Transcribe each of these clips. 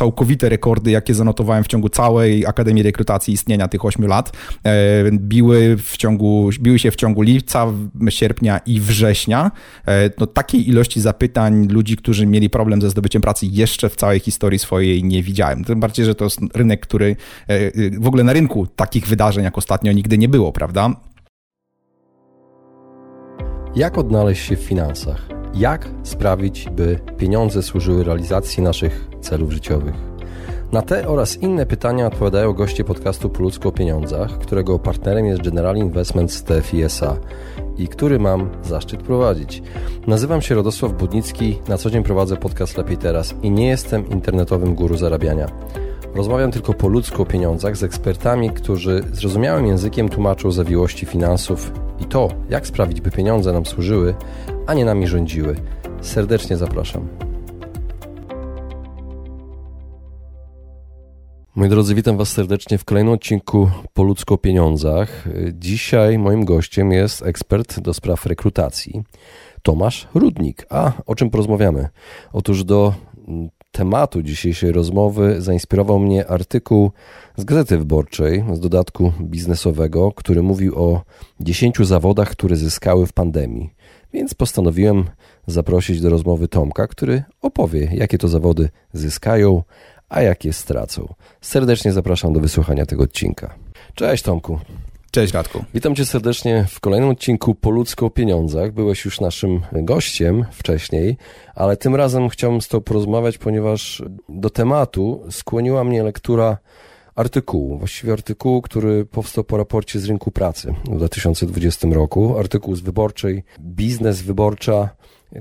całkowite rekordy, jakie zanotowałem w ciągu całej Akademii Rekrutacji istnienia tych 8 lat, biły, w ciągu, biły się w ciągu lipca, sierpnia i września. No, takiej ilości zapytań ludzi, którzy mieli problem ze zdobyciem pracy jeszcze w całej historii swojej nie widziałem. Tym bardziej, że to jest rynek, który w ogóle na rynku takich wydarzeń jak ostatnio nigdy nie było, prawda? Jak odnaleźć się w finansach? Jak sprawić, by pieniądze służyły realizacji naszych celów życiowych? Na te oraz inne pytania odpowiadają goście podcastu Po o pieniądzach, którego partnerem jest General Investments TFISA i który mam zaszczyt prowadzić. Nazywam się Radosław Budnicki, na co dzień prowadzę podcast Lepiej Teraz i nie jestem internetowym guru zarabiania. Rozmawiam tylko po ludzku o pieniądzach z ekspertami, którzy zrozumiałym językiem tłumaczą zawiłości finansów i to, jak sprawić, by pieniądze nam służyły, a nie nami rządziły. Serdecznie zapraszam. Moi drodzy, witam Was serdecznie w kolejnym odcinku Po ludzku o pieniądzach. Dzisiaj moim gościem jest ekspert do spraw rekrutacji, Tomasz Rudnik. A o czym porozmawiamy? Otóż do tematu dzisiejszej rozmowy zainspirował mnie artykuł z Gazety Wyborczej, z dodatku biznesowego, który mówił o 10 zawodach, które zyskały w pandemii. Więc postanowiłem zaprosić do rozmowy Tomka, który opowie, jakie to zawody zyskają, a jakie stracą. Serdecznie zapraszam do wysłuchania tego odcinka. Cześć Tomku. Cześć Radku. Witam cię serdecznie w kolejnym odcinku Po ludzko o pieniądzach. Byłeś już naszym gościem wcześniej, ale tym razem chciałbym z tobą porozmawiać, ponieważ do tematu skłoniła mnie lektura artykułu, właściwie artykułu, który powstał po raporcie z rynku pracy w 2020 roku. Artykuł z wyborczej, biznes wyborcza,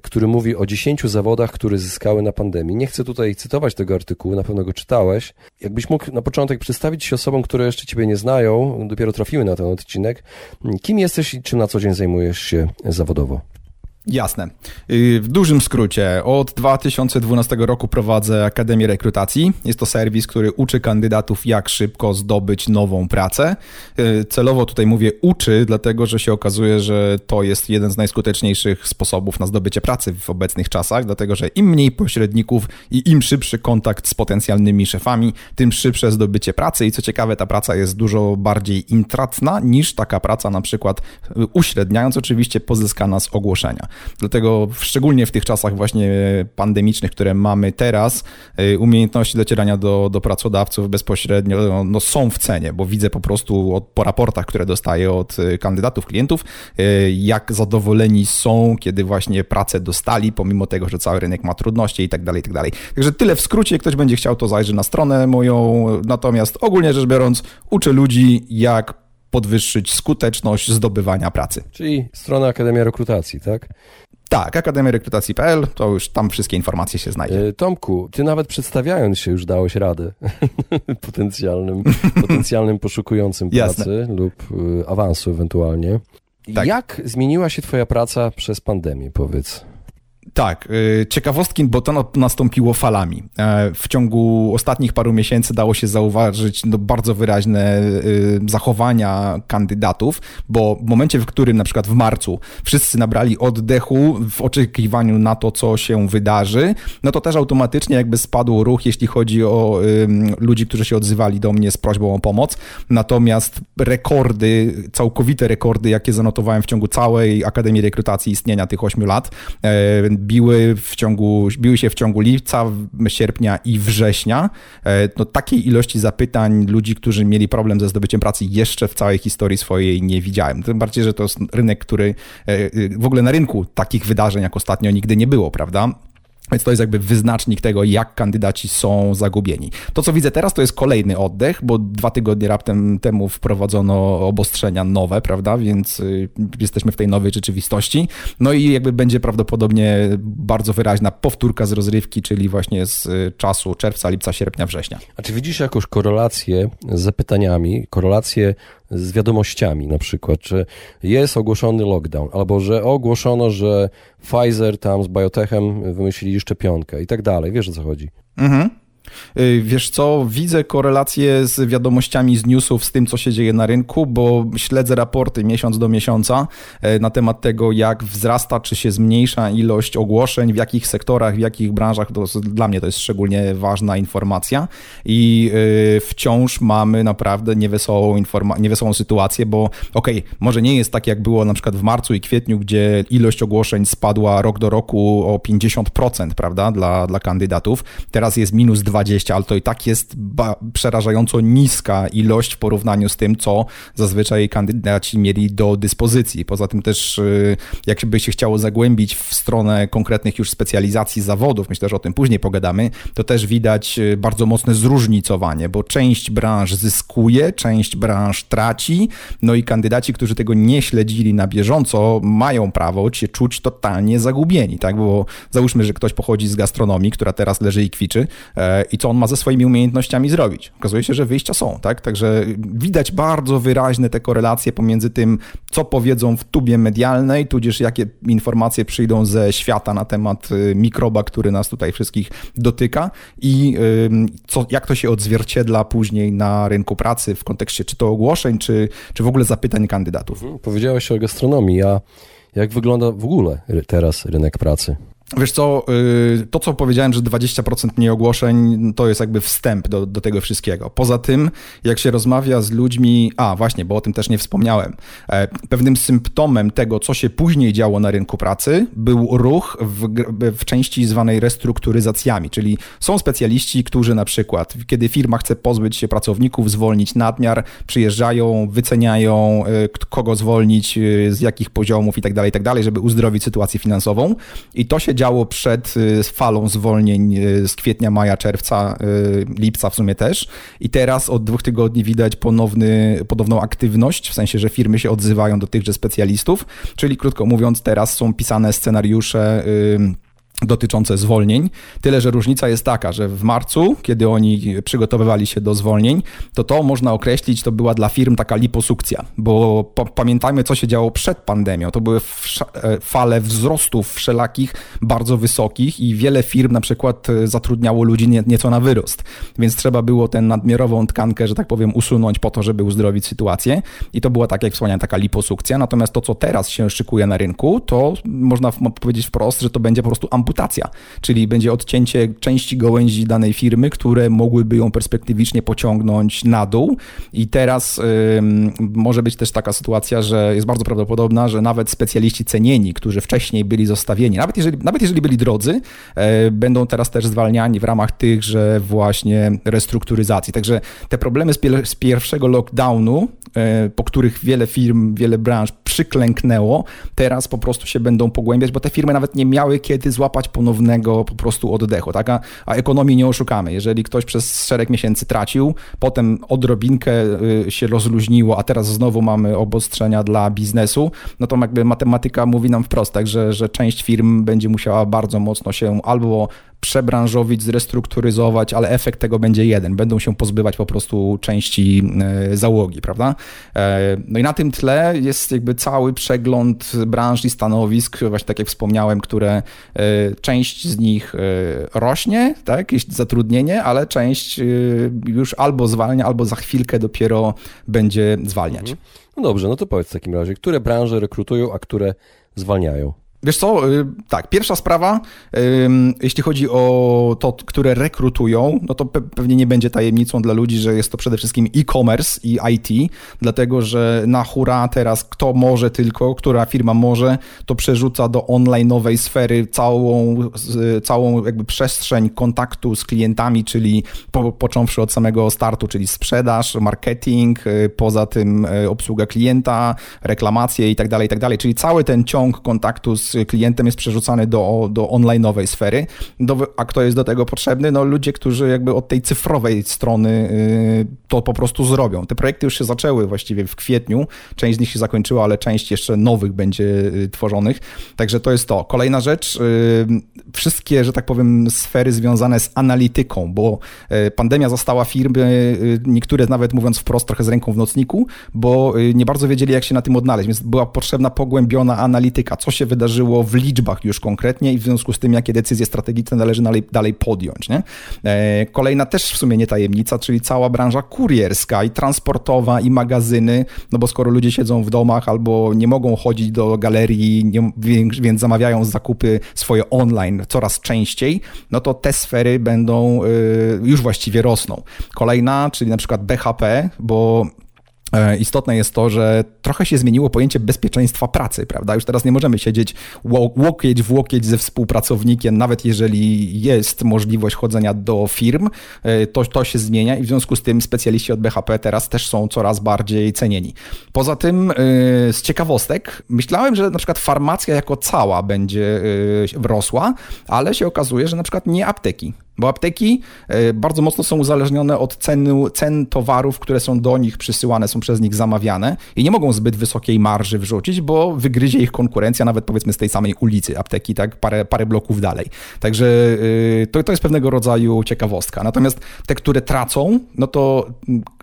który mówi o 10 zawodach, które zyskały na pandemii. Nie chcę tutaj cytować tego artykułu, na pewno go czytałeś. Jakbyś mógł na początek przedstawić się osobom, które jeszcze Ciebie nie znają, dopiero trafiły na ten odcinek. Kim jesteś i czym na co dzień zajmujesz się zawodowo? Jasne. Y, w dużym skrócie, od 2012 roku prowadzę Akademię Rekrutacji. Jest to serwis, który uczy kandydatów, jak szybko zdobyć nową pracę. Y, celowo tutaj mówię uczy, dlatego że się okazuje, że to jest jeden z najskuteczniejszych sposobów na zdobycie pracy w obecnych czasach, dlatego że im mniej pośredników i im szybszy kontakt z potencjalnymi szefami, tym szybsze zdobycie pracy. I co ciekawe, ta praca jest dużo bardziej intratna niż taka praca, na przykład y, uśredniając oczywiście pozyskana z ogłoszenia. Dlatego szczególnie w tych czasach właśnie pandemicznych, które mamy teraz, y, umiejętności docierania do, do pracodawców bezpośrednio no, no są w cenie, bo widzę po prostu od, po raportach, które dostaję od y, kandydatów, klientów, y, jak zadowoleni są, kiedy właśnie pracę dostali, pomimo tego, że cały rynek ma trudności i tak dalej, i tak dalej. Także tyle w skrócie, ktoś będzie chciał, to zajrzy na stronę moją, natomiast ogólnie rzecz biorąc, uczę ludzi, jak podwyższyć skuteczność zdobywania pracy. Czyli strona Akademia Rekrutacji, tak? Tak, akademiarekrutacji.pl, to już tam wszystkie informacje się znajdzie. E, Tomku, ty nawet przedstawiając się już dałeś radę potencjalnym, potencjalnym poszukującym pracy Jasne. lub e, awansu ewentualnie. Tak. Jak zmieniła się twoja praca przez pandemię, powiedz? Tak, y, ciekawostki, bo to nastąpiło falami. E, w ciągu ostatnich paru miesięcy dało się zauważyć no, bardzo wyraźne y, zachowania kandydatów, bo w momencie, w którym na przykład w marcu wszyscy nabrali oddechu w oczekiwaniu na to, co się wydarzy, no to też automatycznie jakby spadł ruch, jeśli chodzi o ludzi, którzy się odzywali do mnie z prośbą o pomoc. Natomiast rekordy, całkowite rekordy, jakie zanotowałem w ciągu całej Akademii Rekrutacji istnienia tych 8 lat, e, biły, w ciągu, biły się w ciągu lipca, sierpnia i września. E, no, takiej ilości zapytań ludzi, którzy mieli problem ze zdobyciem pracy jeszcze w całej historii swojej nie widziałem. Tym bardziej, że to jest rynek, który e, w ogóle na rynku takich wydarzeń jak ostatnio nigdy nie było, prawda? Więc to jest jakby wyznacznik tego, jak kandydaci są zagubieni. To, co widzę teraz, to jest kolejny oddech, bo dwa tygodnie raptem temu wprowadzono obostrzenia nowe, prawda? Więc y, jesteśmy w tej nowej rzeczywistości. No i jakby będzie prawdopodobnie bardzo wyraźna powtórka z rozrywki, czyli właśnie z y, czasu czerwca, lipca, sierpnia, września. A czy widzisz jakąś korelację z zapytaniami, korelację z wiadomościami na przykład, czy jest ogłoszony lockdown, albo że ogłoszono, że Pfizer tam z biotechem wymyślili szczepionkę i tak dalej. Wiesz o co chodzi? Mhm. Wiesz co, widzę korelację z wiadomościami z newsów, z tym, co się dzieje na rynku, bo śledzę raporty miesiąc do miesiąca na temat tego, jak wzrasta czy się zmniejsza ilość ogłoszeń, w jakich sektorach, w jakich branżach. To dla mnie to jest szczególnie ważna informacja i wciąż mamy naprawdę niewesołą, informa- niewesołą sytuację, bo okej, okay, może nie jest tak, jak było na przykład w marcu i kwietniu, gdzie ilość ogłoszeń spadła rok do roku o 50%, prawda, dla, dla kandydatów. Teraz jest minus 20, ale to i tak jest przerażająco niska ilość w porównaniu z tym, co zazwyczaj kandydaci mieli do dyspozycji. Poza tym też, y, jak by się chciało zagłębić w stronę konkretnych już specjalizacji zawodów, myślę, że o tym później pogadamy, to też widać y, bardzo mocne zróżnicowanie, bo część branż zyskuje, część branż traci, no i kandydaci, którzy tego nie śledzili na bieżąco, mają prawo się czuć totalnie zagubieni, tak? Bo załóżmy, że ktoś pochodzi z gastronomii, która teraz leży i kwiczy e, i co on ma ze swoimi umiejętnościami zrobić? Okazuje się, że wyjścia są, tak? Także widać bardzo wyraźne te korelacje pomiędzy tym, co powiedzą w tubie medialnej, tudzież jakie informacje przyjdą ze świata na temat y, mikroba, który nas tutaj wszystkich dotyka i co, jak to się odzwierciedla później na rynku pracy w kontekście czy to ogłoszeń, czy, czy w ogóle zapytań kandydatów. Mhm. Powiedziałeś o gastronomii, a jak wygląda w ogóle teraz rynek pracy? Wiesz co, y, to co powiedziałem, że 20% mniej ogłoszeń, to jest jakby wstęp do, do tego wszystkiego. Poza tym, jak się rozmawia z ludźmi, a właśnie, bo o tym też nie wspomniałem, e, pewnym symptomem tego, co się później działo na rynku pracy, był ruch w, w części zwanej restrukturyzacjami, czyli są specjaliści, którzy na przykład, kiedy firma chce pozbyć się pracowników, zwolnić nadmiar, przyjeżdżają, wyceniają, e, kogo zwolnić, e, z jakich poziomów i tak dalej, tak dalej, żeby uzdrowić sytuację finansową. I to się działo przed y, falą zwolnień y, z kwietnia, maja, czerwca, y, lipca w sumie też. I teraz od dwóch tygodni widać ponowny, ponowną aktywność, w sensie, że firmy się odzywają do tychże specjalistów, czyli krótko mówiąc, teraz są pisane scenariusze dotyczące zwolnień. Tyle, że różnica jest taka, że w marcu, kiedy oni przygotowywali się do zwolnień, to to można określić, to była dla firm taka liposukcja, bo pamiętajmy, co się działo przed pandemią. To były e, fale wzrostów wszelakich bardzo wysokich i wiele firm na przykład e, zatrudniało ludzi nie, nieco na wyrost, więc trzeba było tę nadmiarową tkankę, że tak powiem, usunąć po to, żeby uzdrowić sytuację i to była, tak jak wspomniałem, taka liposukcja. Natomiast to, co teraz się szykuje na rynku, to można powiedzieć wprost, że to będzie po prostu amputacja amputacja, czyli będzie odcięcie części gałęzi danej firmy, które mogłyby ją perspektywicznie pociągnąć na dół. I teraz może być też taka sytuacja, że jest bardzo prawdopodobna, że nawet specjaliści cenieni, którzy wcześniej byli zostawieni, nawet jeżeli, nawet jeżeli byli drodzy, y, będą teraz też zwalniani w ramach tychże właśnie restrukturyzacji. Także te problemy z, z pierwszego lockdownu, y, po których wiele firm, wiele branż przyklęknęło, teraz po prostu się będą pogłębiać, bo te firmy nawet nie miały kiedy złapać złapać ponownego po prostu oddechu, tak? A, a ekonomii nie oszukamy. Jeżeli ktoś przez szereg miesięcy tracił, potem odrobinkę y, się rozluźniło, a teraz znowu mamy obostrzenia dla biznesu, no to jakby matematyka mówi nam wprost, tak, że, że część firm będzie musiała bardzo mocno się albo przebranżowić, zrestrukturyzować, ale efekt tego będzie jeden. Będą się pozbywać po prostu części e, załogi, prawda? E, no i na tym tle jest jakby cały przegląd branż i stanowisk, właśnie tak jak wspomniałem, które e, część z nich rośnie, tak, jakieś zatrudnienie, ale część już albo zwalnia, albo za chwilkę dopiero będzie zwalniać. Mhm. No dobrze, no to powiedz w takim razie, które branże rekrutują, a które zwalniają? Wiesz co, y, tak, pierwsza sprawa, jeśli chodzi o to, które rekrutują, no to pewnie nie będzie tajemnicą dla ludzi, że jest to przede wszystkim e-commerce i IT, dlatego że na hura teraz kto może tylko, która firma może, to przerzuca do online'owej sfery całą, całą jakby przestrzeń kontaktu z klientami, czyli po, począwszy od samego startu, czyli sprzedaż, marketing, y, poza tym y, obsługa klienta, reklamacje i tak dalej, i tak dalej, czyli cały ten ciąg kontaktu z klientem jest przerzucany do, do online'owej sfery. Do, a kto jest do tego potrzebny? No ludzie, którzy jakby od tej cyfrowej strony y, to po prostu zrobią. Te projekty już się zaczęły właściwie w kwietniu, część z nich się zakończyła, ale część jeszcze nowych będzie y, tworzonych. Także to jest to. Kolejna rzecz, y, wszystkie, że tak powiem, sfery związane z analityką, bo pandemia zastała firmy, niektóre nawet mówiąc wprost, trochę z ręką w nocniku, bo nie bardzo wiedzieli, jak się na tym odnaleźć, więc była potrzebna pogłębiona analityka, co się wydarzyło wydarzyło w liczbach już konkretnie i w związku z tym, jakie decyzje strategiczne należy dalej, dalej podjąć. Nie? E, kolejna też w sumie nie tajemnica, czyli cała branża kurierska i transportowa i magazyny, no bo skoro ludzie siedzą w domach albo nie mogą chodzić do galerii, nie, więc zamawiają zakupy swoje online coraz częściej, no to te sfery będą y, już właściwie rosną. Kolejna, czyli na przykład BHP, bo istotne jest to, że trochę się zmieniło pojęcie bezpieczeństwa pracy, prawda? Już teraz nie możemy siedzieć łokieć w łokieć ze współpracownikiem, nawet jeżeli jest możliwość chodzenia do firm, e, to, to się zmienia i w związku z tym specjaliści od BHP teraz też są coraz bardziej cenieni. Poza tym e, z ciekawostek myślałem, że na przykład farmacja jako cała będzie rosła, ale się okazuje, że na przykład nie apteki. Bo apteki e, bardzo mocno są uzależnione od ceny, cen towarów, które są do nich przysyłane, są przez nich zamawiane i nie mogą zbyt wysokiej marży wrzucić, bo wygryzie ich konkurencja nawet powiedzmy z tej samej ulicy apteki, tak, parę, parę bloków dalej. Także e, to, to jest pewnego rodzaju ciekawostka. Natomiast te, które tracą, no to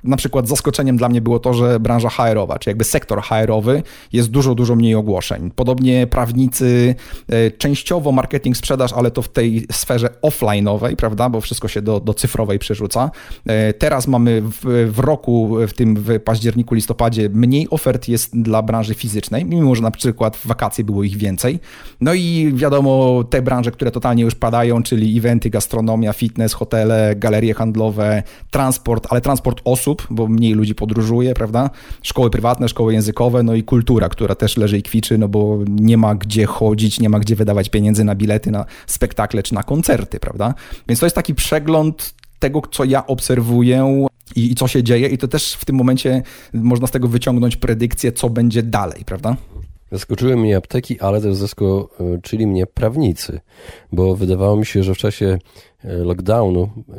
na przykład zaskoczeniem dla mnie było to, że branża HR-owa, czy jakby sektor HR-owy jest dużo, dużo mniej ogłoszeń. Podobnie prawnicy, e, częściowo marketing, sprzedaż, ale to w tej sferze offline'owej, prawda, bo wszystko się do, do cyfrowej przerzuca. E, teraz mamy w, w roku, w tym w październiku, listopadzie mniej ofert jest dla branży fizycznej, mimo że na przykład w wakacje było ich więcej. No i wiadomo, te branże, które totalnie już padają, czyli eventy, gastronomia, fitness, hotele, galerie handlowe, transport, ale transport osób, bo mniej ludzi podróżuje, prawda? Szkoły prywatne, szkoły językowe, no i kultura, która też leży i kwiczy, no bo nie ma gdzie chodzić, nie ma gdzie wydawać pieniędzy na bilety, na spektakle czy na koncerty, prawda? Więc to jest taki przegląd tego, co ja obserwuję i, i, co się dzieje, i to też w tym momencie można z tego wyciągnąć predykcję, co będzie dalej, prawda? Zaskoczyły mnie apteki, ale też zaskoczyli mnie prawnicy, bo wydawało mi się, że w czasie lockdownu, e,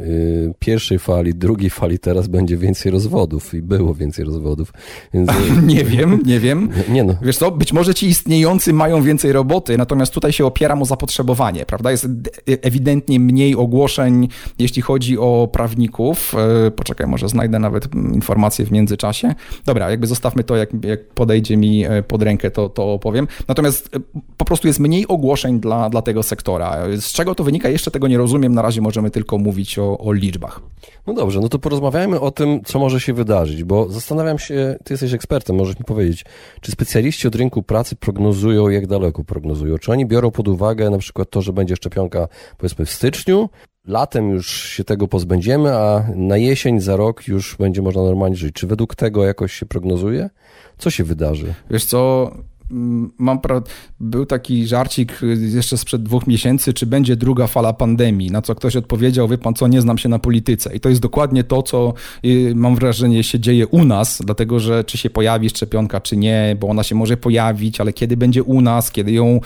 pierwszej fali, drugiej fali teraz będzie więcej rozwodów i było więcej rozwodów. Więc... nie wiem, nie wiem. Nie no. Wiesz co, być może ci istniejący mają więcej roboty, natomiast tutaj się opieram o zapotrzebowanie, prawda? Jest ewidentnie mniej ogłoszeń, jeśli chodzi o prawników. E, poczekaj, może znajdę nawet informacje w międzyczasie. Dobra, jakby zostawmy to, jak, jak podejdzie mi pod rękę, to, to opowiem. Natomiast po prostu jest mniej ogłoszeń dla, dla tego sektora. Z czego to wynika, jeszcze tego nie rozumiem na razie razie możemy tylko mówić o, o liczbach. No dobrze, no to porozmawiajmy o tym, co może się wydarzyć, bo zastanawiam się, ty jesteś ekspertem, możesz mi powiedzieć, czy specjaliści od rynku pracy prognozują, jak daleko prognozują? Czy oni biorą pod uwagę na przykład to, że będzie szczepionka powiedzmy w styczniu, latem już się tego pozbędziemy, a na jesień, za rok już będzie można normalnie żyć. Czy według tego jakoś się prognozuje? Co się wydarzy? Wiesz co, mam pra... był taki żarcik y, jeszcze sprzed dwóch miesięcy, czy będzie druga fala pandemii, na co ktoś odpowiedział, wie pan co, nie znam się na polityce. I to jest dokładnie to, co y, mam wrażenie się dzieje u nas, dlatego że czy się pojawi szczepionka, czy nie, bo ona się może pojawić, ale kiedy będzie u nas, kiedy ją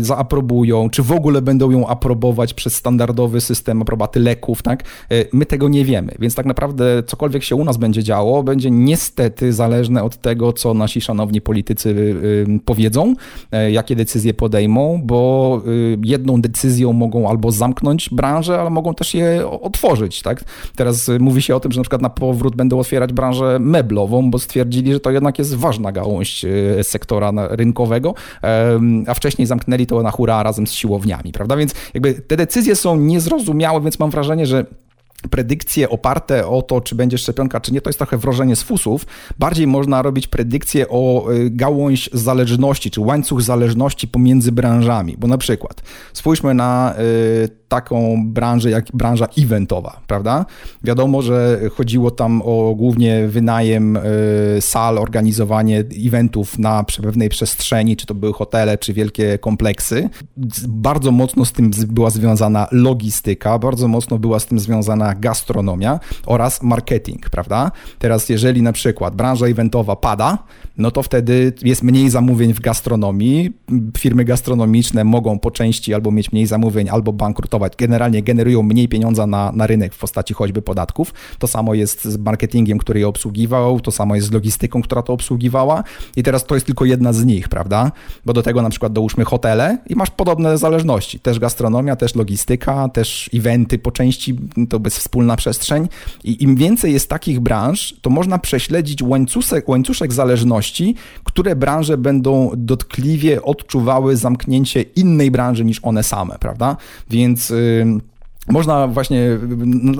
zaaprobują, czy w ogóle będą ją aprobować przez standardowy system aprobaty leków, tak? Y, my tego nie wiemy, więc tak naprawdę cokolwiek się u nas będzie działo, będzie niestety zależne od tego, co nasi szanowni politycy powiedzą, e, jakie decyzje podejmą, bo y, jedną decyzją mogą albo zamknąć branżę, ale mogą też je otworzyć. Tak? Teraz y, mówi się o tym, że na przykład na powrót będą otwierać branżę meblową, bo stwierdzili, że to jednak jest ważna gałąź y, sektora rynkowego, a wcześniej zamknęli to na hura razem z siłowniami, prawda? Więc jakby te decyzje są niezrozumiałe, więc mam wrażenie, że predykcje oparte o to, czy będzie szczepionka, czy nie, to jest trochę wrożenie z fusów. Bardziej można robić predykcje o y, gałąź zależności, czy łańcuch zależności pomiędzy branżami. Bo na przykład spójrzmy na y, taką branżę jak branża eventowa, prawda? Wiadomo, że chodziło tam o głównie wynajem y, sal, organizowanie eventów na pewnej przestrzeni, czy to były hotele, czy wielkie kompleksy. Bardzo mocno z tym była związana logistyka, bardzo mocno była z tym związana gastronomia oraz marketing, prawda? Teraz jeżeli na przykład branża eventowa pada, no to wtedy jest mniej zamówień w gastronomii, firmy gastronomiczne mogą po części albo mieć mniej zamówień, albo bankrutować, Generalnie generują mniej pieniądza na, na rynek w postaci choćby podatków. To samo jest z marketingiem, który je obsługiwał, to samo jest z logistyką, która to obsługiwała i teraz to jest tylko jedna z nich, prawda? Bo do tego na przykład dołóżmy hotele i masz podobne zależności. Też gastronomia, też logistyka, też eventy po części, to bez wspólna przestrzeń i im więcej jest takich branż, to można prześledzić łańcuszek, łańcuszek zależności, które branże będą dotkliwie odczuwały zamknięcie innej branży niż one same, prawda? Więc... Yy, można właśnie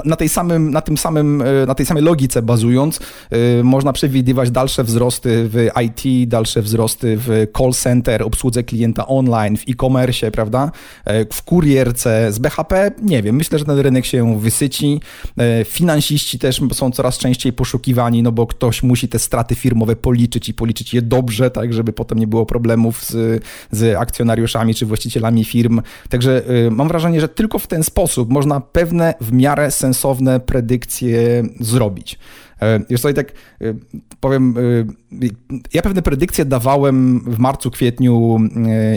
na, tej samym, na, tym samym, e, na tej samej logice bazując, e, można przewidywać dalsze wzrosty w IT, dalsze wzrosty w call center, obsłudze klienta online, w e-commerce, prawda? E, w kurierce, z BHP, nie wiem, myślę, że ten rynek się wysyci. Finansiści też są coraz częściej poszukiwani, no bo ktoś musi te straty firmowe policzyć i policzyć je dobrze, tak, żeby potem nie było problemów z, z akcjonariuszami czy właścicielami firm. Także mam wrażenie, że tylko w ten sposób można pewne w miarę sensowne predykcje zrobić. E, już sobie tak e, powiem, e, ja pewne predykcje dawałem w marcu, kwietniu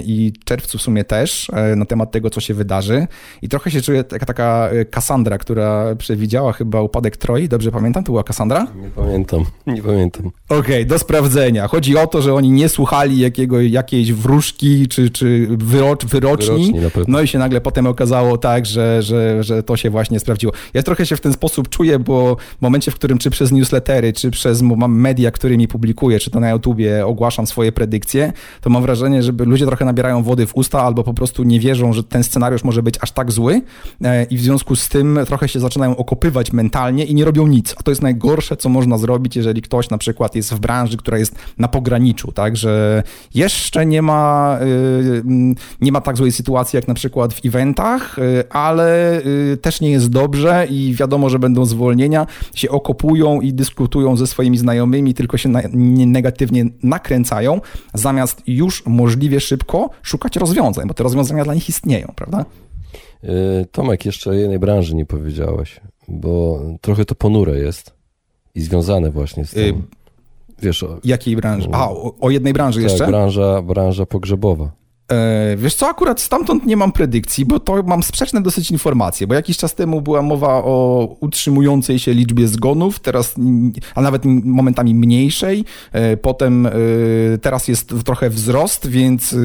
i czerwcu w sumie też na temat tego, co się wydarzy. I trochę się czuję jak taka Kassandra, która przewidziała chyba upadek Troi. Dobrze pamiętam? To była Kassandra? Nie pamiętam, nie pamiętam. Okej, okay, do sprawdzenia. Chodzi o to, że oni nie słuchali jakiego, jakiejś wróżki czy, czy wyrocz, wyroczni. no i się nagle potem okazało tak, że, że, że to się właśnie sprawdziło. Ja trochę się w ten sposób czuję, bo w momencie, w którym czy przez newslettery, czy przez media, którymi publikuję, czy to na YouTubie ogłaszam swoje predykcje, to mam wrażenie, że ludzie trochę nabierają wody w usta albo po prostu nie wierzą, że ten scenariusz może być aż tak zły e, i w związku z tym trochę się zaczynają okopywać mentalnie i nie robią nic. A to jest najgorsze, co można zrobić, jeżeli ktoś na przykład jest w branży, która jest na pograniczu, tak, że jeszcze nie ma, y, nie ma tak złej sytuacji jak na przykład w eventach, y, ale y, też nie jest dobrze i wiadomo, że będą zwolnienia, się okopują i dyskutują ze swoimi znajomymi, tylko się negatywnie nakręcają, zamiast już możliwie szybko szukać rozwiązań, bo te rozwiązania dla nich istnieją, prawda? Y, Tomek, jeszcze jednej branży nie powiedziałeś, bo trochę to ponure jest i związane właśnie z tym. Wiesz, o, Jakiej branży? A, o, o jednej branży tak, jeszcze? branża, branża pogrzebowa. E, wiesz co, akurat stamtąd nie mam predykcji, bo to mam sprzeczne dosyć informacje, bo jakiś czas temu była mowa o utrzymującej się liczbie zgonów, teraz, a nawet momentami mniejszej, e, potem e, teraz jest trochę wzrost, więc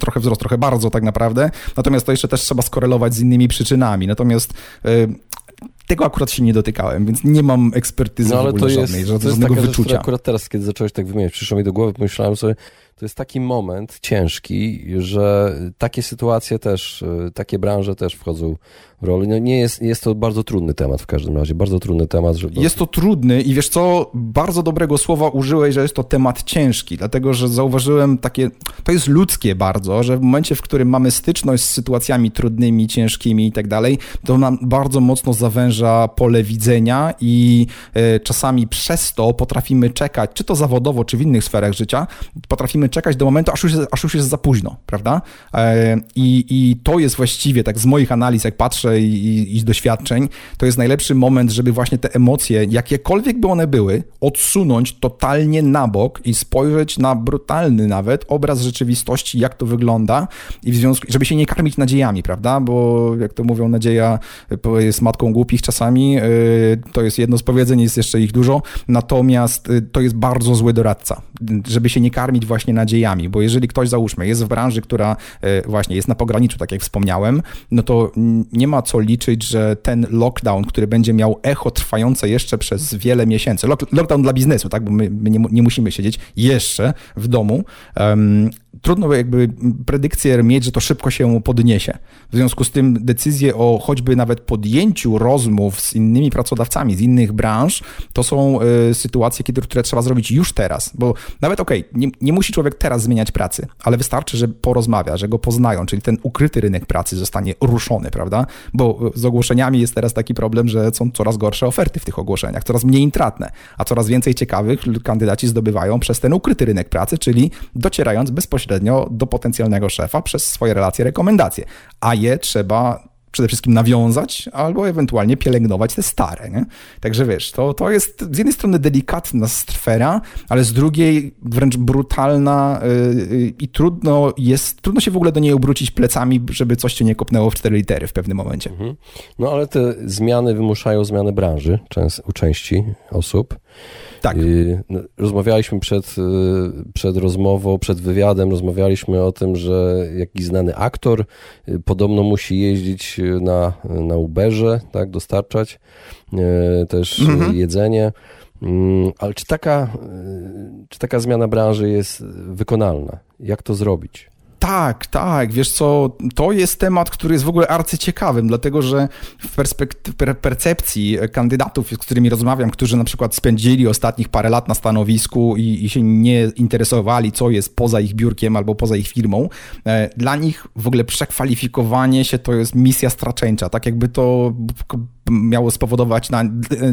trochę wzrost, trochę bardzo tak naprawdę, natomiast to jeszcze też trzeba skorelować z innymi przyczynami, natomiast tego akurat się nie dotykałem, więc nie mam ekspertyzy no, ale w ogóle to jest, żadnej, żadnego to jest taka wyczucia. Rzecz, akurat teraz, kiedy zacząłeś tak wymieniać, przyszło mi do głowy, pomyślałem sobie, to jest taki moment ciężki, że takie sytuacje też, y, takie branże też wchodzą w rolę. No nie jest, jest to bardzo trudny temat w każdym razie, bardzo trudny temat. Żeby... Jest to trudny i wiesz co, bardzo dobrego słowa użyłeś, że jest to temat ciężki, dlatego że zauważyłem takie, to jest ludzkie bardzo, że w momencie, w którym mamy styczność z sytuacjami trudnymi, ciężkimi i tak dalej, to nam bardzo mocno zawęża pole widzenia i y, czasami przez to potrafimy czekać, czy to zawodowo, czy w innych sferach życia, potrafimy czekać do momentu, aż już, jest, aż już jest za późno, prawda? E, I, I to jest właściwie, tak z moich analiz, jak patrzę i, i z doświadczeń, to jest najlepszy moment, żeby właśnie te emocje, jakiekolwiek by one były, odsunąć totalnie na bok i spojrzeć na brutalny nawet obraz rzeczywistości, jak to wygląda i w związku, żeby się nie karmić nadziejami, prawda? Bo jak to mówią, nadzieja jest matką głupich czasami, e, to jest jedno z powiedzeń, jest jeszcze ich dużo, natomiast e, to jest bardzo zły doradca, żeby się nie karmić właśnie nadziejami, bo jeżeli ktoś, załóżmy, jest w branży, która e, właśnie jest na pograniczu, tak jak wspomniałem, no to nie ma co liczyć, że ten lockdown, który będzie miał echo trwające jeszcze przez wiele miesięcy, lockdown dla biznesu, tak, bo my, my nie, nie, musimy siedzieć jeszcze w domu, trudno jakby predykcję mieć, że to szybko się podniesie. W związku z tym decyzje o choćby nawet podjęciu rozmów z innymi pracodawcami z innych branż, to są y, sytuacje, które trzeba zrobić już teraz, bo nawet okej, okay, nie, nie musi człowiek teraz zmieniać pracy, ale wystarczy, że porozmawia, że go poznają, czyli ten ukryty rynek pracy zostanie ruszony, prawda? Bo z ogłoszeniami jest teraz taki problem, że są coraz gorsze oferty w tych ogłoszeniach, coraz mniej intratne, a coraz więcej ciekawych kandydaci zdobywają przez ten ukryty rynek pracy, czyli docierając bezpośrednio do potencjalnego szefa przez swoje relacje, rekomendacje, a je trzeba przede wszystkim nawiązać, albo ewentualnie pielęgnować te stare. Nie? Także wiesz, to, to jest z jednej strony delikatna sfera, ale z drugiej wręcz brutalna yy, i trudno jest, trudno się w ogóle do niej obrócić plecami, żeby coś cię nie kopnęło w cztery litery w pewnym momencie. Mhm. No ale te zmiany wymuszają zmianę branży u części osób. Tak. No, rozmawialiśmy przed, y, przed rozmową, przed wywiadem, rozmawialiśmy o tym, że jakiś znany aktor y, podobno musi jeździć na, na Uberze, tak, dostarczać y, też mhm. jedzenie. Mm, ale czy taka, czy taka zmiana branży jest wykonalna? Jak to zrobić? Tak, tak, wiesz co, to jest temat, który jest w ogóle arcyciekawym, dlatego że w percepcji kandydatów, z którymi rozmawiam, którzy na przykład spędzili ostatnich parę lat na stanowisku i, i, się nie interesowali, co jest poza ich biurkiem albo poza ich firmą, e, dla nich w ogóle przekwalifikowanie się to jest misja straczeńcza, tak jakby to miało spowodować na,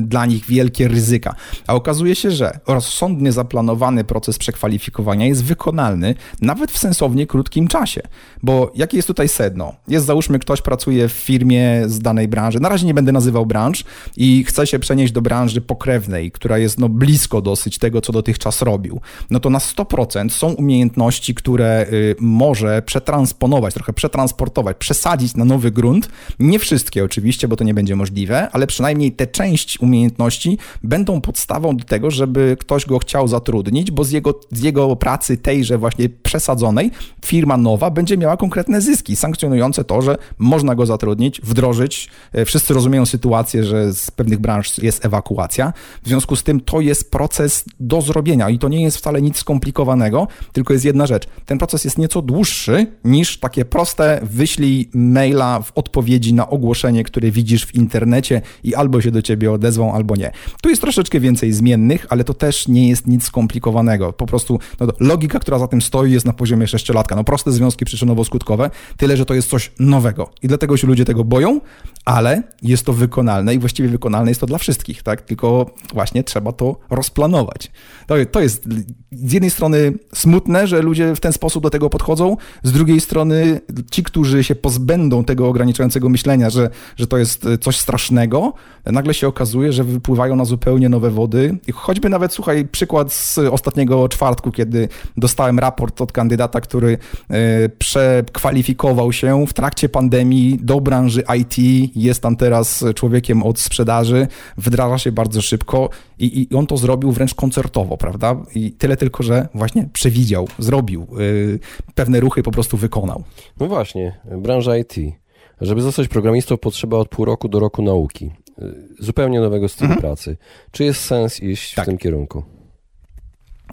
dla nich wielkie ryzyka. A okazuje się, że rozsądnie zaplanowany proces przekwalifikowania jest wykonalny nawet w sensownie krótkim czasie. Bo jakie jest tutaj sedno? Jest załóżmy ktoś pracuje w firmie z danej branży, na razie nie będę nazywał branż i chce się przenieść do branży pokrewnej, która jest no blisko dosyć tego, co dotychczas robił. No to na 100% są umiejętności, które y, może przetransponować, trochę przetransportować, przesadzić na nowy grunt. Nie wszystkie oczywiście, bo to nie będzie możliwe możliwe, ale przynajmniej te część umiejętności będą podstawą do tego, żeby ktoś go chciał zatrudnić, bo z jego, z jego pracy tejże właśnie przesadzonej firma nowa będzie miała konkretne zyski sankcjonujące to, że można go zatrudnić, wdrożyć. E, wszyscy rozumieją sytuację, że z pewnych branż jest ewakuacja. W związku z tym to jest proces do zrobienia i to nie jest wcale nic skomplikowanego, tylko jest jedna rzecz. Ten proces jest nieco dłuższy niż takie proste wyślij maila w odpowiedzi na ogłoszenie, które widzisz w internecie i albo się do ciebie odezwą, albo nie. Tu jest troszeczkę więcej zmiennych, ale to też nie jest nic skomplikowanego. Po prostu no, logika, która za tym stoi, jest na poziomie sześciolatka. No proste związki przyczynowo-skutkowe, tyle, że to jest coś nowego. I dlatego się ludzie tego boją, ale jest to wykonalne i właściwie wykonalne jest to dla wszystkich, tak? Tylko właśnie trzeba to rozplanować. To, to jest z jednej strony smutne, że ludzie w ten sposób do tego podchodzą, z drugiej strony ci, którzy się pozbędą tego ograniczającego myślenia, że, że to jest coś strasznego, strasznego, nagle się okazuje, że wypływają na zupełnie nowe wody. I choćby nawet, słuchaj, przykład z ostatniego czwartku, kiedy dostałem raport od kandydata, który e, przekwalifikował się w trakcie pandemii do branży IT, jest tam teraz człowiekiem od sprzedaży, wdraża się bardzo szybko i, i on to zrobił wręcz koncertowo, prawda? I tyle tylko, że właśnie przewidział, zrobił, e, pewne ruchy po prostu wykonał. No właśnie, branża IT. Żeby zostać programistą potrzeba od pół roku do roku nauki. Y, zupełnie nowego stylu mhm. pracy. Czy jest sens iść tak. w tym kierunku?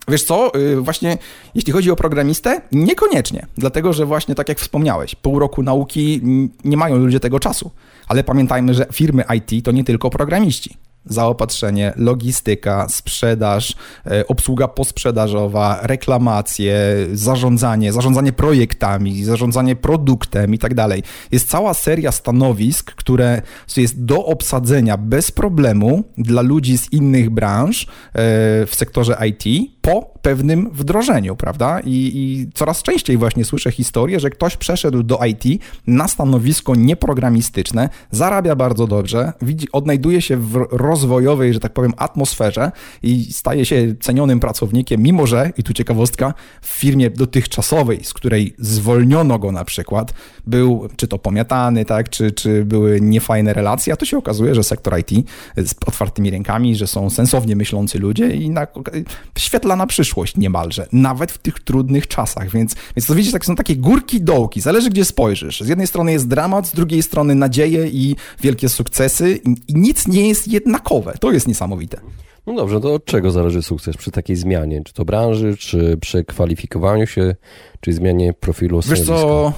Wiesz co, y, właśnie jeśli chodzi o programistę, niekoniecznie, dlatego że właśnie tak jak wspomniałeś, pół roku nauki nie mają ludzie tego czasu. Ale pamiętajmy, że firmy IT to nie tylko programiści zaopatrzenie, logistyka, sprzedaż, e, obsługa posprzedażowa, reklamacje, zarządzanie, zarządzanie projektami, zarządzanie produktem i tak dalej. Jest cała seria stanowisk, które jest do obsadzenia bez problemu dla ludzi z innych branż e, w sektorze IT po pewnym wdrożeniu, prawda? I, I, coraz częściej właśnie słyszę historię, że ktoś przeszedł do IT na stanowisko nieprogramistyczne, zarabia bardzo dobrze, widzi, odnajduje się w rozwojowej, że tak powiem, atmosferze i staje się cenionym pracownikiem, mimo że, i tu ciekawostka, w firmie dotychczasowej, z której zwolniono go na przykład, był czy to pomiatany, tak, czy, czy były niefajne relacje, a to się okazuje, że sektor IT z otwartymi rękami, że są sensownie myślący ludzie i na, na przyszłość niemalże, nawet w tych trudnych czasach, więc, więc to widzicie, tak są takie górki, dołki, zależy gdzie spojrzysz. Z jednej strony jest dramat, z drugiej strony nadzieje i wielkie sukcesy i, i nic nie jest jednakowe. To jest niesamowite. No dobrze, to od czego zależy sukces przy takiej zmianie? Czy to branży, czy przy kwalifikowaniu się, czy zmianie profilu Wiesz co,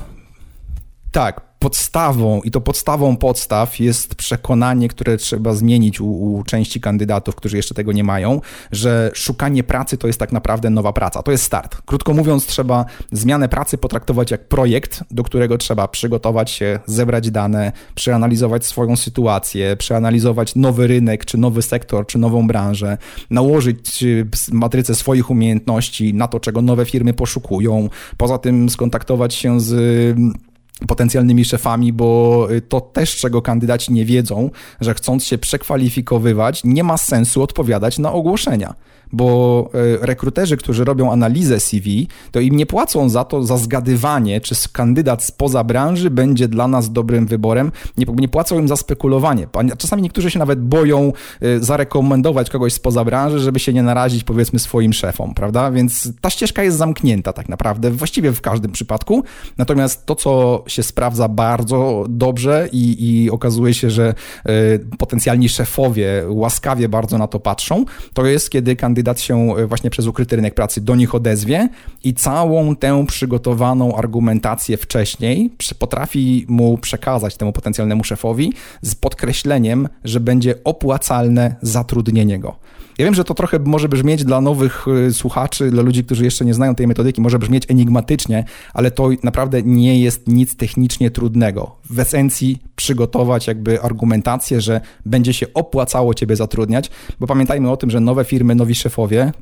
tak, podstawą, i to podstawą podstaw jest przekonanie, które trzeba zmienić u, u, części kandydatów, którzy jeszcze tego nie mają, że szukanie pracy to jest tak naprawdę nowa praca. To jest start. Krótko mówiąc, trzeba zmianę pracy potraktować jak projekt, do którego trzeba przygotować się, zebrać dane, przeanalizować swoją sytuację, przeanalizować nowy rynek, czy nowy sektor, czy nową branżę, nałożyć y, matrycę swoich umiejętności na to, czego nowe firmy poszukują. Poza tym skontaktować się z potencjalnymi szefami, bo y, to też, czego kandydaci nie wiedzą, że chcąc się przekwalifikowywać, nie ma sensu odpowiadać na ogłoszenia bo e, rekruterzy, którzy robią analizę CV, to im nie płacą za to, za zgadywanie, czy kandydat spoza branży będzie dla nas dobrym wyborem, nie, nie płacą im za spekulowanie. Czasami niektórzy się nawet boją e, zarekomendować kogoś spoza branży, żeby się nie narazić powiedzmy swoim szefom, prawda? Więc ta ścieżka jest zamknięta tak naprawdę, właściwie w każdym przypadku. Natomiast to, co się sprawdza bardzo dobrze i, i okazuje się, że y, potencjalni szefowie łaskawie bardzo na to patrzą, to jest kiedy kandydat kandydat się e, właśnie przez ukryty rynek pracy do nich odezwie i całą tę przygotowaną argumentację wcześniej potrafi mu przekazać temu potencjalnemu szefowi z podkreśleniem, że będzie opłacalne zatrudnienie go. Ja wiem, że to trochę może brzmieć dla nowych y, słuchaczy, dla ludzi, którzy jeszcze nie znają tej metodyki, może brzmieć enigmatycznie, ale to naprawdę nie jest nic technicznie trudnego. W esencji przygotować jakby argumentację, że będzie się opłacało ciebie zatrudniać, bo pamiętajmy o tym, że nowe firmy, nowi szefowie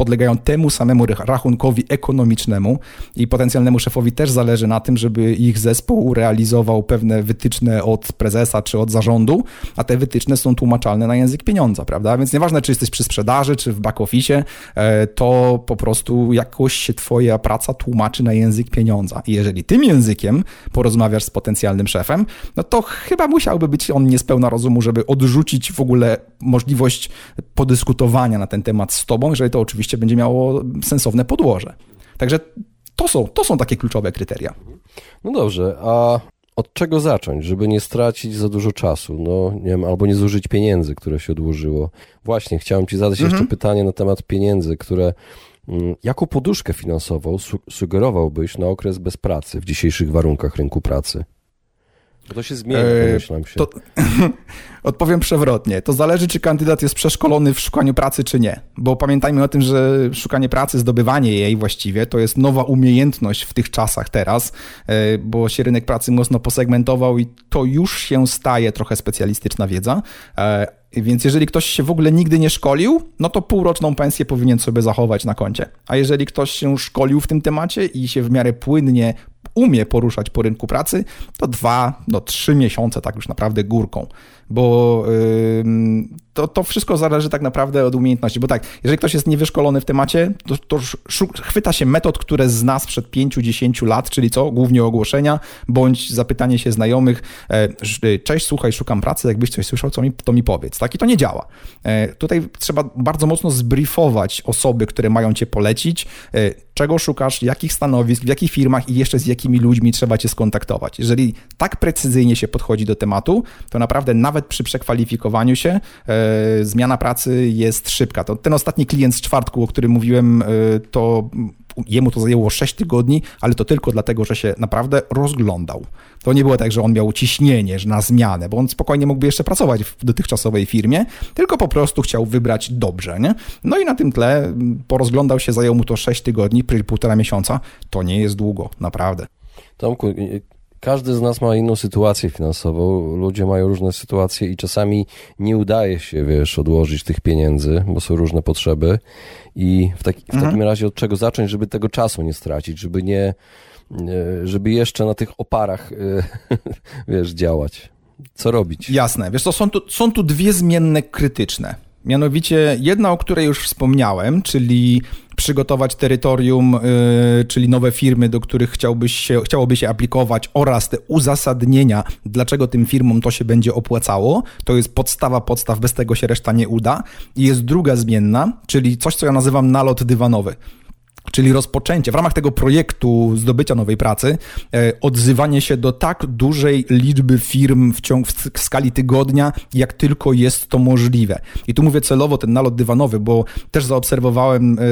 podlegają temu samemu rachunkowi ekonomicznemu i potencjalnemu szefowi też zależy na tym, żeby ich zespół realizował pewne wytyczne od prezesa czy od zarządu, a te wytyczne są tłumaczalne na język pieniądza, prawda? Więc nieważne, czy jesteś przy sprzedaży, czy w back office, e, to po prostu jakoś się twoja praca tłumaczy na język pieniądza. I jeżeli tym językiem porozmawiasz z potencjalnym szefem, no to chyba musiałby być on niespełna rozumu, żeby odrzucić w ogóle możliwość podyskutowania na ten temat z tobą, jeżeli to oczywiście będzie miało sensowne podłoże. Także to są, to są takie kluczowe kryteria. No dobrze, a od czego zacząć, żeby nie stracić za dużo czasu, no nie wiem, albo nie zużyć pieniędzy, które się odłożyło. Właśnie, chciałem Ci zadać mhm. jeszcze pytanie na temat pieniędzy, które mm, Jaką poduszkę finansową sugerowałbyś na okres bez pracy w dzisiejszych warunkach rynku pracy? Bo to się zmienia, pomyślam się. To, odpowiem przewrotnie. To zależy, czy kandydat jest przeszkolony w szukaniu pracy, czy nie. Bo pamiętajmy o tym, że szukanie pracy, zdobywanie jej właściwie, to jest nowa umiejętność w tych czasach teraz, e, bo się rynek pracy mocno posegmentował i to już się staje trochę specjalistyczna wiedza. E, więc jeżeli ktoś się w ogóle nigdy nie szkolił, no to półroczną pensję powinien sobie zachować na koncie. A jeżeli ktoś się szkolił w tym temacie i się w miarę płynnie umie poruszać po rynku pracy, to dwa, no trzy miesiące tak już naprawdę górką. Bo to, to wszystko zależy tak naprawdę od umiejętności. Bo tak, jeżeli ktoś jest niewyszkolony w temacie, to, to chwyta się metod, które zna sprzed 5-10 lat, czyli co? Głównie ogłoszenia, bądź zapytanie się znajomych, e, cześć, słuchaj, szukam pracy, jakbyś coś słyszał, co mi, to mi powiedz. Tak? I to nie działa. E, tutaj trzeba bardzo mocno zbriefować osoby, które mają cię polecić, e, czego szukasz, jakich stanowisk, w jakich firmach i jeszcze z jakimi ludźmi trzeba cię skontaktować. Jeżeli tak precyzyjnie się podchodzi do tematu, to naprawdę nawet przy przekwalifikowaniu się e, zmiana pracy jest szybka. To ten ostatni klient z czwartku, o którym mówiłem, e, to jemu to zajęło 6 tygodni, ale to tylko dlatego, że się naprawdę rozglądał. To nie było tak, że on miał ciśnienie na zmianę, bo on spokojnie mógłby jeszcze pracować w dotychczasowej firmie, tylko po prostu chciał wybrać dobrze. Nie? No i na tym tle porozglądał się, zajęło mu to 6 tygodni, półtora miesiąca. To nie jest długo, naprawdę. Tomku, każdy z nas ma inną sytuację finansową, ludzie mają różne sytuacje i czasami nie udaje się, wiesz, odłożyć tych pieniędzy, bo są różne potrzeby i w, taki, w mhm. takim razie od czego zacząć, żeby tego czasu nie stracić, żeby nie, żeby jeszcze na tych oparach, wiesz, działać. Co robić? Jasne. Wiesz co, są tu, są tu dwie zmienne krytyczne. Mianowicie jedna, o której już wspomniałem, czyli przygotować terytorium, yy, czyli nowe firmy, do których chciałbyś się, chciałoby się aplikować oraz te uzasadnienia, dlaczego tym firmom to się będzie opłacało. To jest podstawa podstaw, bez tego się reszta nie uda. I jest druga zmienna, czyli coś, co ja nazywam nalot dywanowy czyli rozpoczęcie w ramach tego projektu zdobycia nowej pracy, e, odzywanie się do tak dużej liczby firm w, w skali tygodnia, jak tylko jest to możliwe. I tu mówię celowo ten nalot dywanowy, bo też zaobserwowałem e,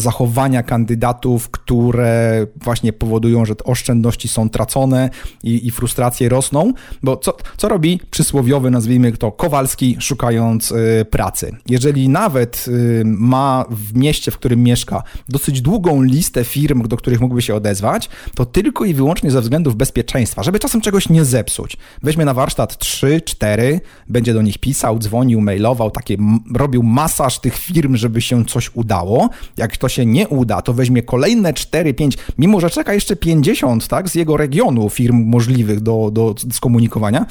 zachowania kandydatów, które właśnie powodują, że te oszczędności są tracone i, i frustracje rosną, bo co, co robi przysłowiowy, nazwijmy to Kowalski, szukając e, pracy? Jeżeli nawet ma w mieście, w którym mieszka, dosyć dosyć długą listę firm, do których mógłby się odezwać, to tylko i wyłącznie ze względów bezpieczeństwa, żeby czasem czegoś nie zepsuć. Weźmie na warsztat 3, 4, będzie do nich pisał, dzwonił, mailował, takie robił masaż tych firm, żeby się coś udało. Jak to się nie uda, to weźmie kolejne 4, 5, mimo że czeka jeszcze 50, tak, z jego regionu firm możliwych do, do skomunikowania,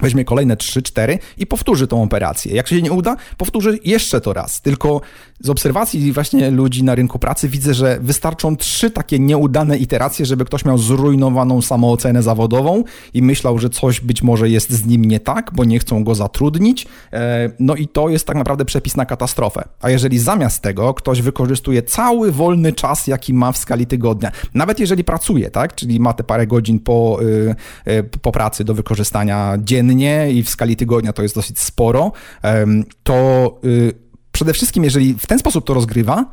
weźmie kolejne 3-4 i powtórzy tą operację. Jak się nie uda, powtórzy jeszcze to raz. Tylko z obserwacji właśnie ludzi na rynku pracy widzę, że wystarczą trzy takie nieudane iteracje, żeby ktoś miał zrujnowaną samoocenę zawodową i myślał, że coś być może jest z nim nie tak, bo nie chcą go zatrudnić. E, no i to jest tak naprawdę przepis na katastrofę. A jeżeli zamiast tego ktoś wykorzystuje cały wolny czas, jaki ma w skali tygodnia, nawet jeżeli pracuje, tak, czyli ma te parę godzin po, y, y, po pracy do wykorzystania dziennie i w skali tygodnia to jest dosyć sporo, to y, przede wszystkim, jeżeli w ten sposób to rozgrywa,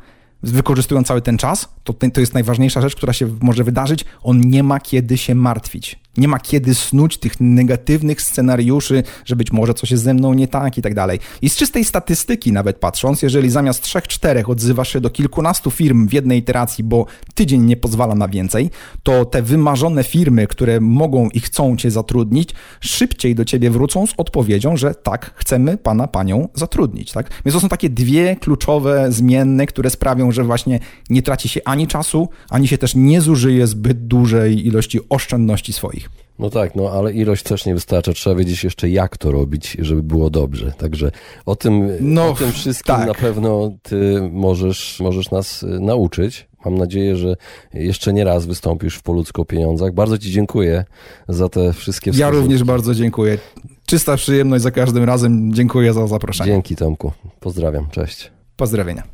wykorzystując cały ten czas, to, to jest najważniejsza rzecz, która się może wydarzyć. On nie ma kiedy się martwić. Nie ma kiedy snuć tych negatywnych scenariuszy, że być może coś jest ze mną nie tak i tak dalej. I z czystej statystyki nawet patrząc, jeżeli zamiast trzech, czterech odzywasz się do kilkunastu firm w jednej iteracji, bo tydzień nie pozwala na więcej, to te wymarzone firmy, które mogą i chcą cię zatrudnić, szybciej do ciebie wrócą z odpowiedzią, że tak, chcemy pana, panią zatrudnić. Tak? Więc to są takie dwie kluczowe zmienne, które sprawią, że właśnie nie traci się ani czasu, ani się też nie zużyje zbyt dużej ilości oszczędności swoich. No tak, no ale ilość też nie wystarcza. Trzeba wiedzieć jeszcze, jak to robić, żeby było dobrze. Także o tym, no, o tym wszystkim tak. na pewno ty możesz, możesz nas y, nauczyć. Mam nadzieję, że jeszcze nie raz wystąpisz w Poludzko o pieniądzach. Bardzo Ci dziękuję za te wszystkie Ja również bardzo dziękuję. Czysta przyjemność za każdym razem. Dziękuję za zaproszenie. Dzięki Tomku. Pozdrawiam. Cześć. Pozdrowienia.